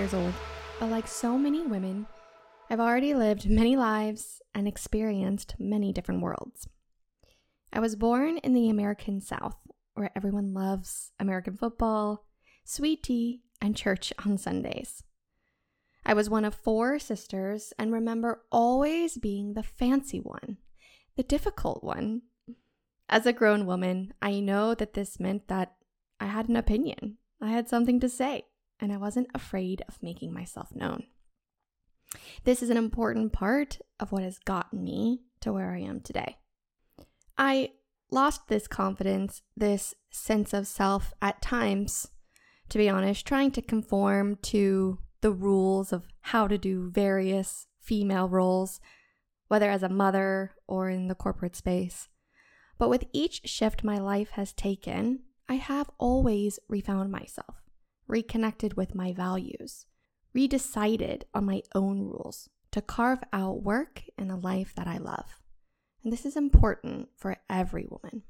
years old, but like so many women, I've already lived many lives and experienced many different worlds. I was born in the American South, where everyone loves American football, sweet tea, and church on Sundays. I was one of four sisters and remember always being the fancy one, the difficult one. As a grown woman, I know that this meant that I had an opinion, I had something to say, and I wasn't afraid of making myself known. This is an important part of what has gotten me to where I am today. I lost this confidence, this sense of self at times, to be honest, trying to conform to the rules of how to do various female roles, whether as a mother or in the corporate space. But with each shift my life has taken, I have always refound myself, reconnected with my values, redecided on my own rules to carve out work and a life that I love. And this is important for every woman.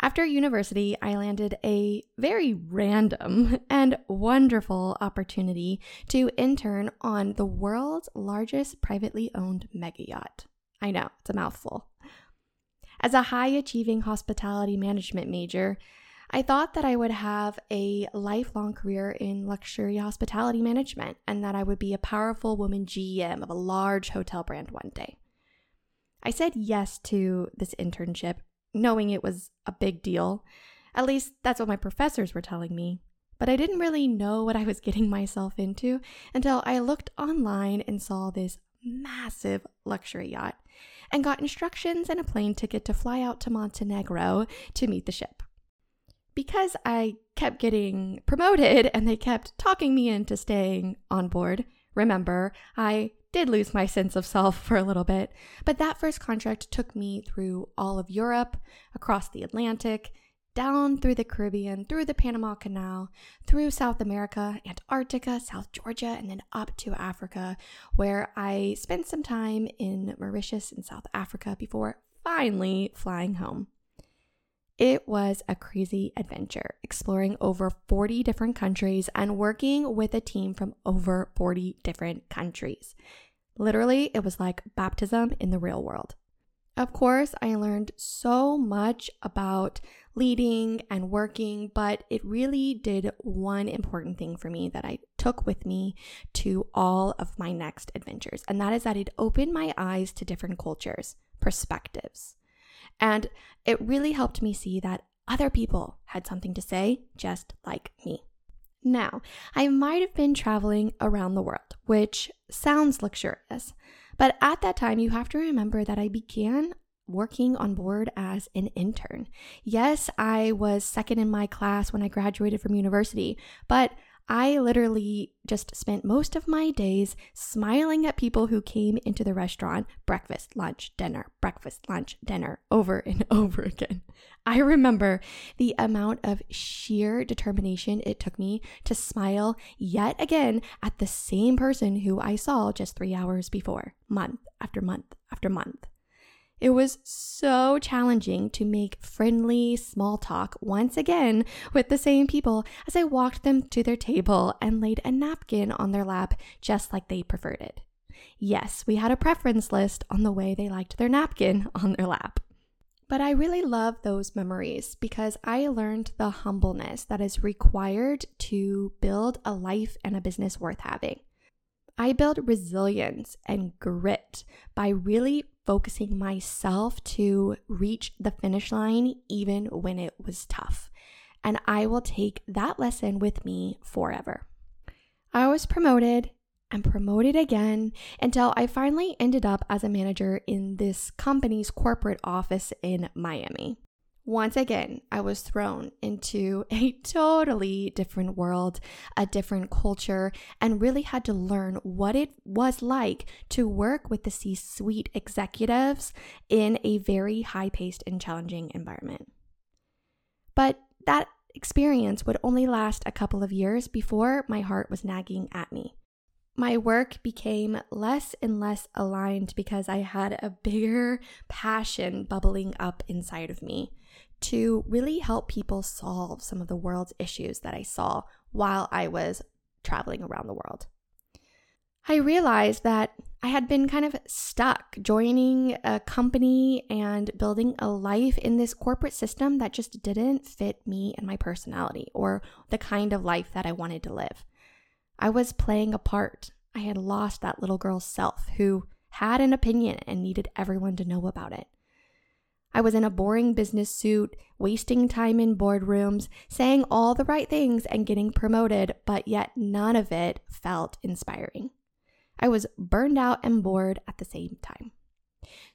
After university, I landed a very random and wonderful opportunity to intern on the world's largest privately owned mega yacht. I know, it's a mouthful. As a high achieving hospitality management major, I thought that I would have a lifelong career in luxury hospitality management and that I would be a powerful woman GM of a large hotel brand one day. I said yes to this internship knowing it was a big deal. At least that's what my professors were telling me. But I didn't really know what I was getting myself into until I looked online and saw this massive luxury yacht and got instructions and a plane ticket to fly out to Montenegro to meet the ship. Because I kept getting promoted and they kept talking me into staying on board, remember, I did lose my sense of self for a little bit, but that first contract took me through all of Europe, across the Atlantic, down through the Caribbean, through the Panama Canal, through South America, Antarctica, South Georgia, and then up to Africa, where I spent some time in Mauritius and South Africa before finally flying home. It was a crazy adventure, exploring over 40 different countries and working with a team from over 40 different countries. Literally, it was like baptism in the real world. Of course, I learned so much about leading and working, but it really did one important thing for me that I took with me to all of my next adventures, and that is that it opened my eyes to different cultures, perspectives. And it really helped me see that other people had something to say just like me. Now, I might have been traveling around the world, which sounds luxurious, but at that time, you have to remember that I began working on board as an intern. Yes, I was second in my class when I graduated from university, but I literally just spent most of my days smiling at people who came into the restaurant breakfast, lunch, dinner, breakfast, lunch, dinner over and over again. I remember the amount of sheer determination it took me to smile yet again at the same person who I saw just three hours before, month after month after month. It was so challenging to make friendly small talk once again with the same people as I walked them to their table and laid a napkin on their lap just like they preferred it. Yes, we had a preference list on the way they liked their napkin on their lap. But I really love those memories because I learned the humbleness that is required to build a life and a business worth having. I built resilience and grit by really focusing myself to reach the finish line even when it was tough. And I will take that lesson with me forever. I was promoted and promoted again until I finally ended up as a manager in this company's corporate office in Miami. Once again, I was thrown into a totally different world, a different culture, and really had to learn what it was like to work with the C suite executives in a very high paced and challenging environment. But that experience would only last a couple of years before my heart was nagging at me. My work became less and less aligned because I had a bigger passion bubbling up inside of me to really help people solve some of the world's issues that I saw while I was traveling around the world. I realized that I had been kind of stuck joining a company and building a life in this corporate system that just didn't fit me and my personality or the kind of life that I wanted to live. I was playing a part. I had lost that little girl's self who had an opinion and needed everyone to know about it. I was in a boring business suit, wasting time in boardrooms, saying all the right things and getting promoted, but yet none of it felt inspiring. I was burned out and bored at the same time.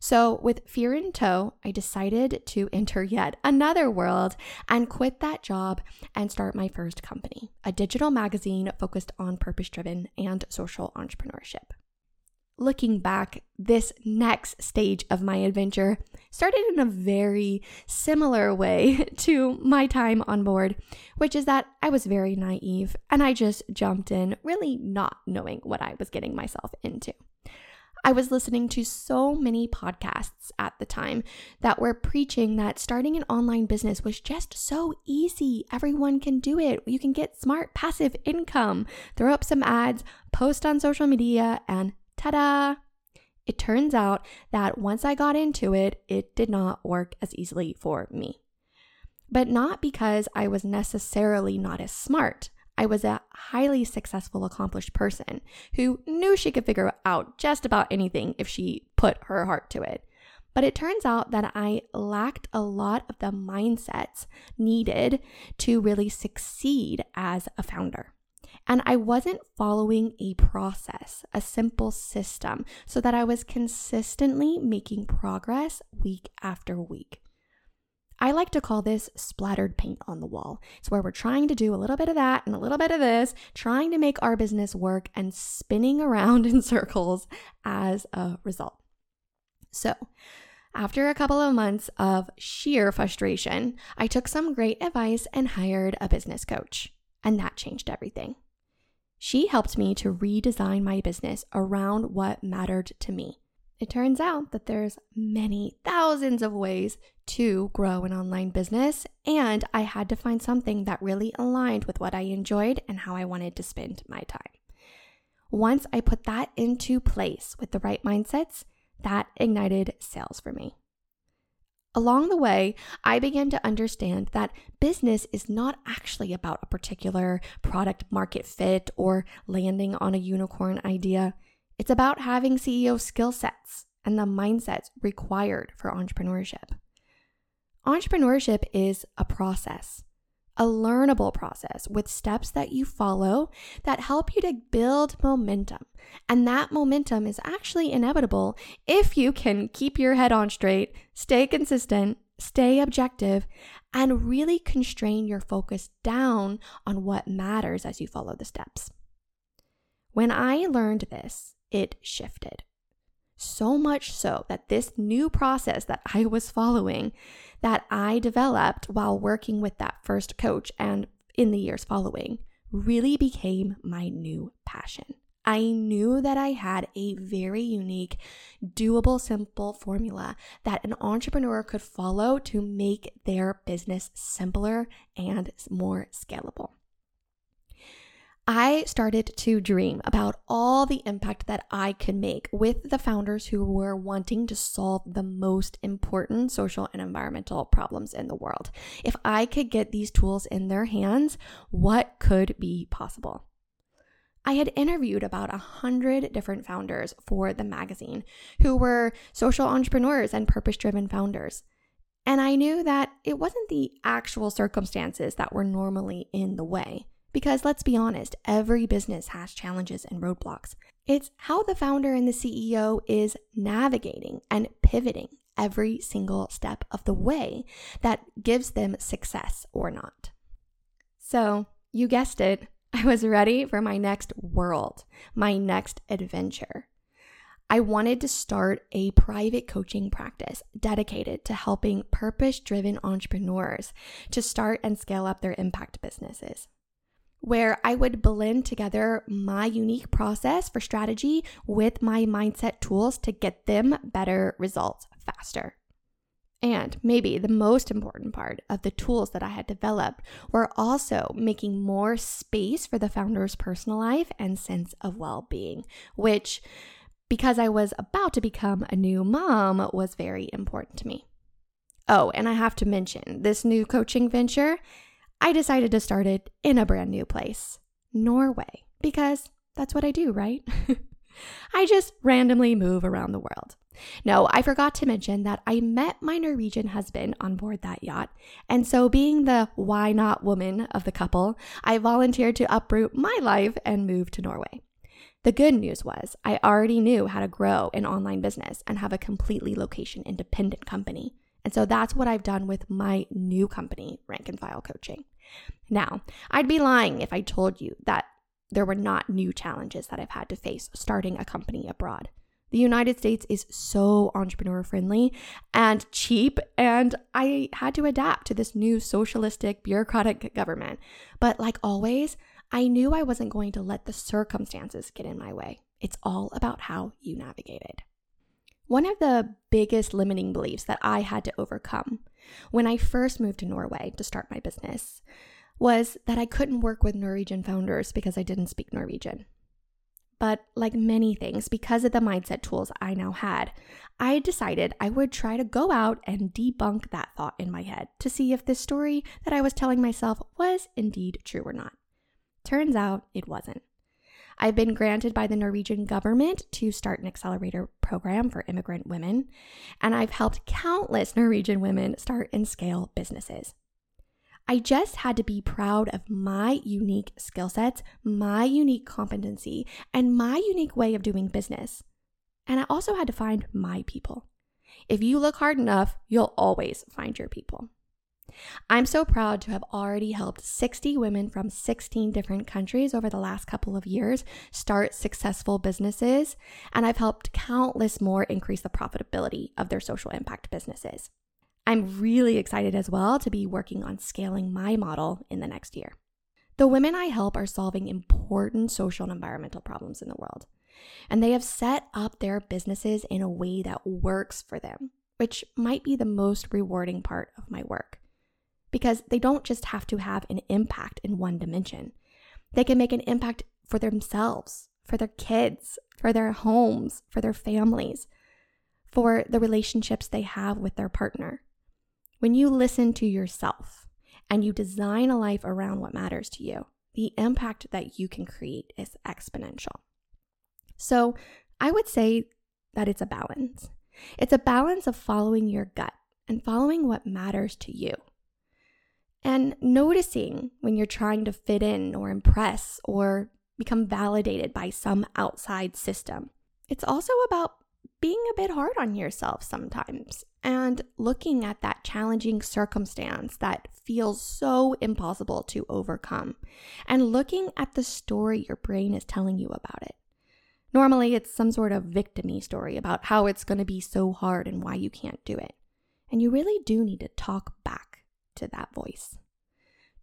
So, with fear in tow, I decided to enter yet another world and quit that job and start my first company, a digital magazine focused on purpose driven and social entrepreneurship looking back, this next stage of my adventure started in a very similar way to my time on board, which is that I was very naive and I just jumped in, really not knowing what I was getting myself into. I was listening to so many podcasts at the time that were preaching that starting an online business was just so easy. Everyone can do it. You can get smart passive income, throw up some ads, post on social media, and ta da! It turns out that once I got into it, it did not work as easily for me. But not because I was necessarily not as smart. I was a highly successful, accomplished person who knew she could figure out just about anything if she put her heart to it. But it turns out that I lacked a lot of the mindsets needed to really succeed as a founder. And I wasn't following a process, a simple system, so that I was consistently making progress week after week. I like to call this splattered paint on the wall. It's where we're trying to do a little bit of that and a little bit of this, trying to make our business work and spinning around in circles as a result. So, after a couple of months of sheer frustration, I took some great advice and hired a business coach, and that changed everything. She helped me to redesign my business around what mattered to me. It turns out that there's many thousands of ways to grow an online business, and I had to find something that really aligned with what I enjoyed and how I wanted to spend my time. Once I put that into place with the right mindsets, that ignited sales for me. Along the way, I began to understand that business is not actually about a particular product market fit or landing on a unicorn idea. It's about having CEO skill sets and the mindsets required for entrepreneurship. Entrepreneurship is a process a learnable process with steps that you follow that help you to build momentum. And that momentum is actually inevitable if you can keep your head on straight, stay consistent, stay objective, and really constrain your focus down on what matters as you follow the steps. When I learned this, it shifted. So much so that this new process that I was following, that I developed while working with that first coach and in the years following, really became my new passion. I knew that I had a very unique, doable, simple formula that an entrepreneur could follow to make their business simpler and more scalable. I started to dream about all the impact that I could make with the founders who were wanting to solve the most important social and environmental problems in the world. If I could get these tools in their hands, what could be possible? I had interviewed about a hundred different founders for the magazine who were social entrepreneurs and purpose driven founders. And I knew that it wasn't the actual circumstances that were normally in the way. Because let's be honest, every business has challenges and roadblocks. It's how the founder and the CEO is navigating and pivoting every single step of the way that gives them success or not. So, you guessed it, I was ready for my next world, my next adventure. I wanted to start a private coaching practice dedicated to helping purpose driven entrepreneurs to start and scale up their impact businesses where I would blend together my unique process for strategy with my mindset tools to get them better results faster. And maybe the most important part of the tools that I had developed were also making more space for the founder's personal life and sense of well being, which, because I was about to become a new mom, was very important to me. Oh, and I have to mention this new coaching venture, I decided to start it in a brand new place, Norway, because that's what I do, right? I just randomly move around the world. No, I forgot to mention that I met my Norwegian husband on board that yacht. And so, being the why not woman of the couple, I volunteered to uproot my life and move to Norway. The good news was I already knew how to grow an online business and have a completely location independent company. And so that's what I've done with my new company, Rank and File Coaching. Now, I'd be lying if I told you that there were not new challenges that I've had to face starting a company abroad. The United States is so entrepreneur friendly and cheap, and I had to adapt to this new socialistic, bureaucratic government. But like always, I knew I wasn't going to let the circumstances get in my way. It's all about how you navigate it. One of the biggest limiting beliefs that I had to overcome when I first moved to Norway to start my business was that I couldn't work with Norwegian founders because I didn't speak Norwegian. But like many things, because of the mindset tools I now had, I decided I would try to go out and debunk that thought in my head to see if this story that I was telling myself was indeed true or not. Turns out it wasn't. I've been granted by the Norwegian government to start an accelerator program for immigrant women, and I've helped countless Norwegian women start and scale businesses. I just had to be proud of my unique skill sets, my unique competency, and my unique way of doing business. And I also had to find my people. If you look hard enough, you'll always find your people. I'm so proud to have already helped 60 women from 16 different countries over the last couple of years start successful businesses, and I've helped countless more increase the profitability of their social impact businesses. I'm really excited as well to be working on scaling my model in the next year. The women I help are solving important social and environmental problems in the world, and they have set up their businesses in a way that works for them, which might be the most rewarding part of my work. Because they don't just have to have an impact in one dimension, they can make an impact for themselves, for their kids, for their homes, for their families, for the relationships they have with their partner. When you listen to yourself and you design a life around what matters to you, the impact that you can create is exponential. So I would say that it's a balance. It's a balance of following your gut and following what matters to you. And noticing when you're trying to fit in or impress or become validated by some outside system. It's also about being a bit hard on yourself sometimes and looking at that challenging circumstance that feels so impossible to overcome and looking at the story your brain is telling you about it. Normally, it's some sort of victimy story about how it's going to be so hard and why you can't do it. And you really do need to talk back to that voice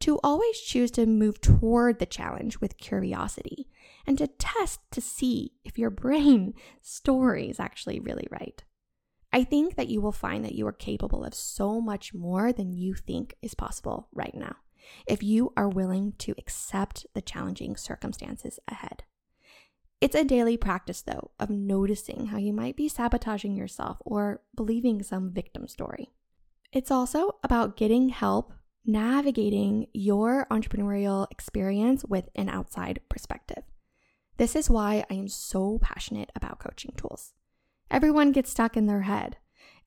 to always choose to move toward the challenge with curiosity and to test to see if your brain story is actually really right. I think that you will find that you are capable of so much more than you think is possible right now if you are willing to accept the challenging circumstances ahead. It's a daily practice, though, of noticing how you might be sabotaging yourself or believing some victim story. It's also about getting help navigating your entrepreneurial experience with an outside perspective. This is why I am so passionate about coaching tools. Everyone gets stuck in their head,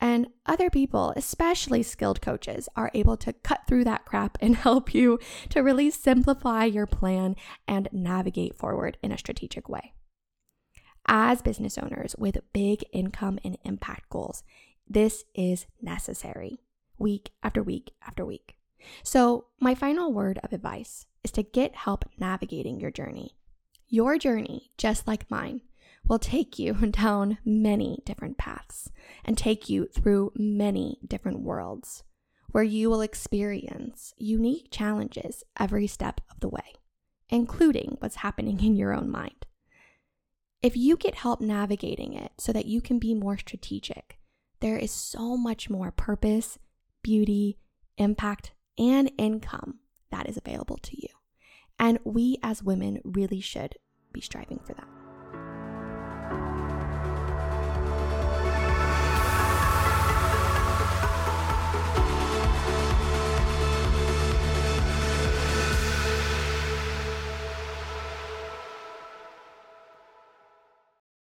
and other people, especially skilled coaches, are able to cut through that crap and help you to really simplify your plan and navigate forward in a strategic way. As business owners with big income and impact goals, this is necessary week after week after week. So, my final word of advice is to get help navigating your journey. Your journey, just like mine, will take you down many different paths and take you through many different worlds where you will experience unique challenges every step of the way, including what's happening in your own mind. If you get help navigating it so that you can be more strategic, there is so much more purpose, beauty, impact, and income that is available to you. And we as women really should be striving for that.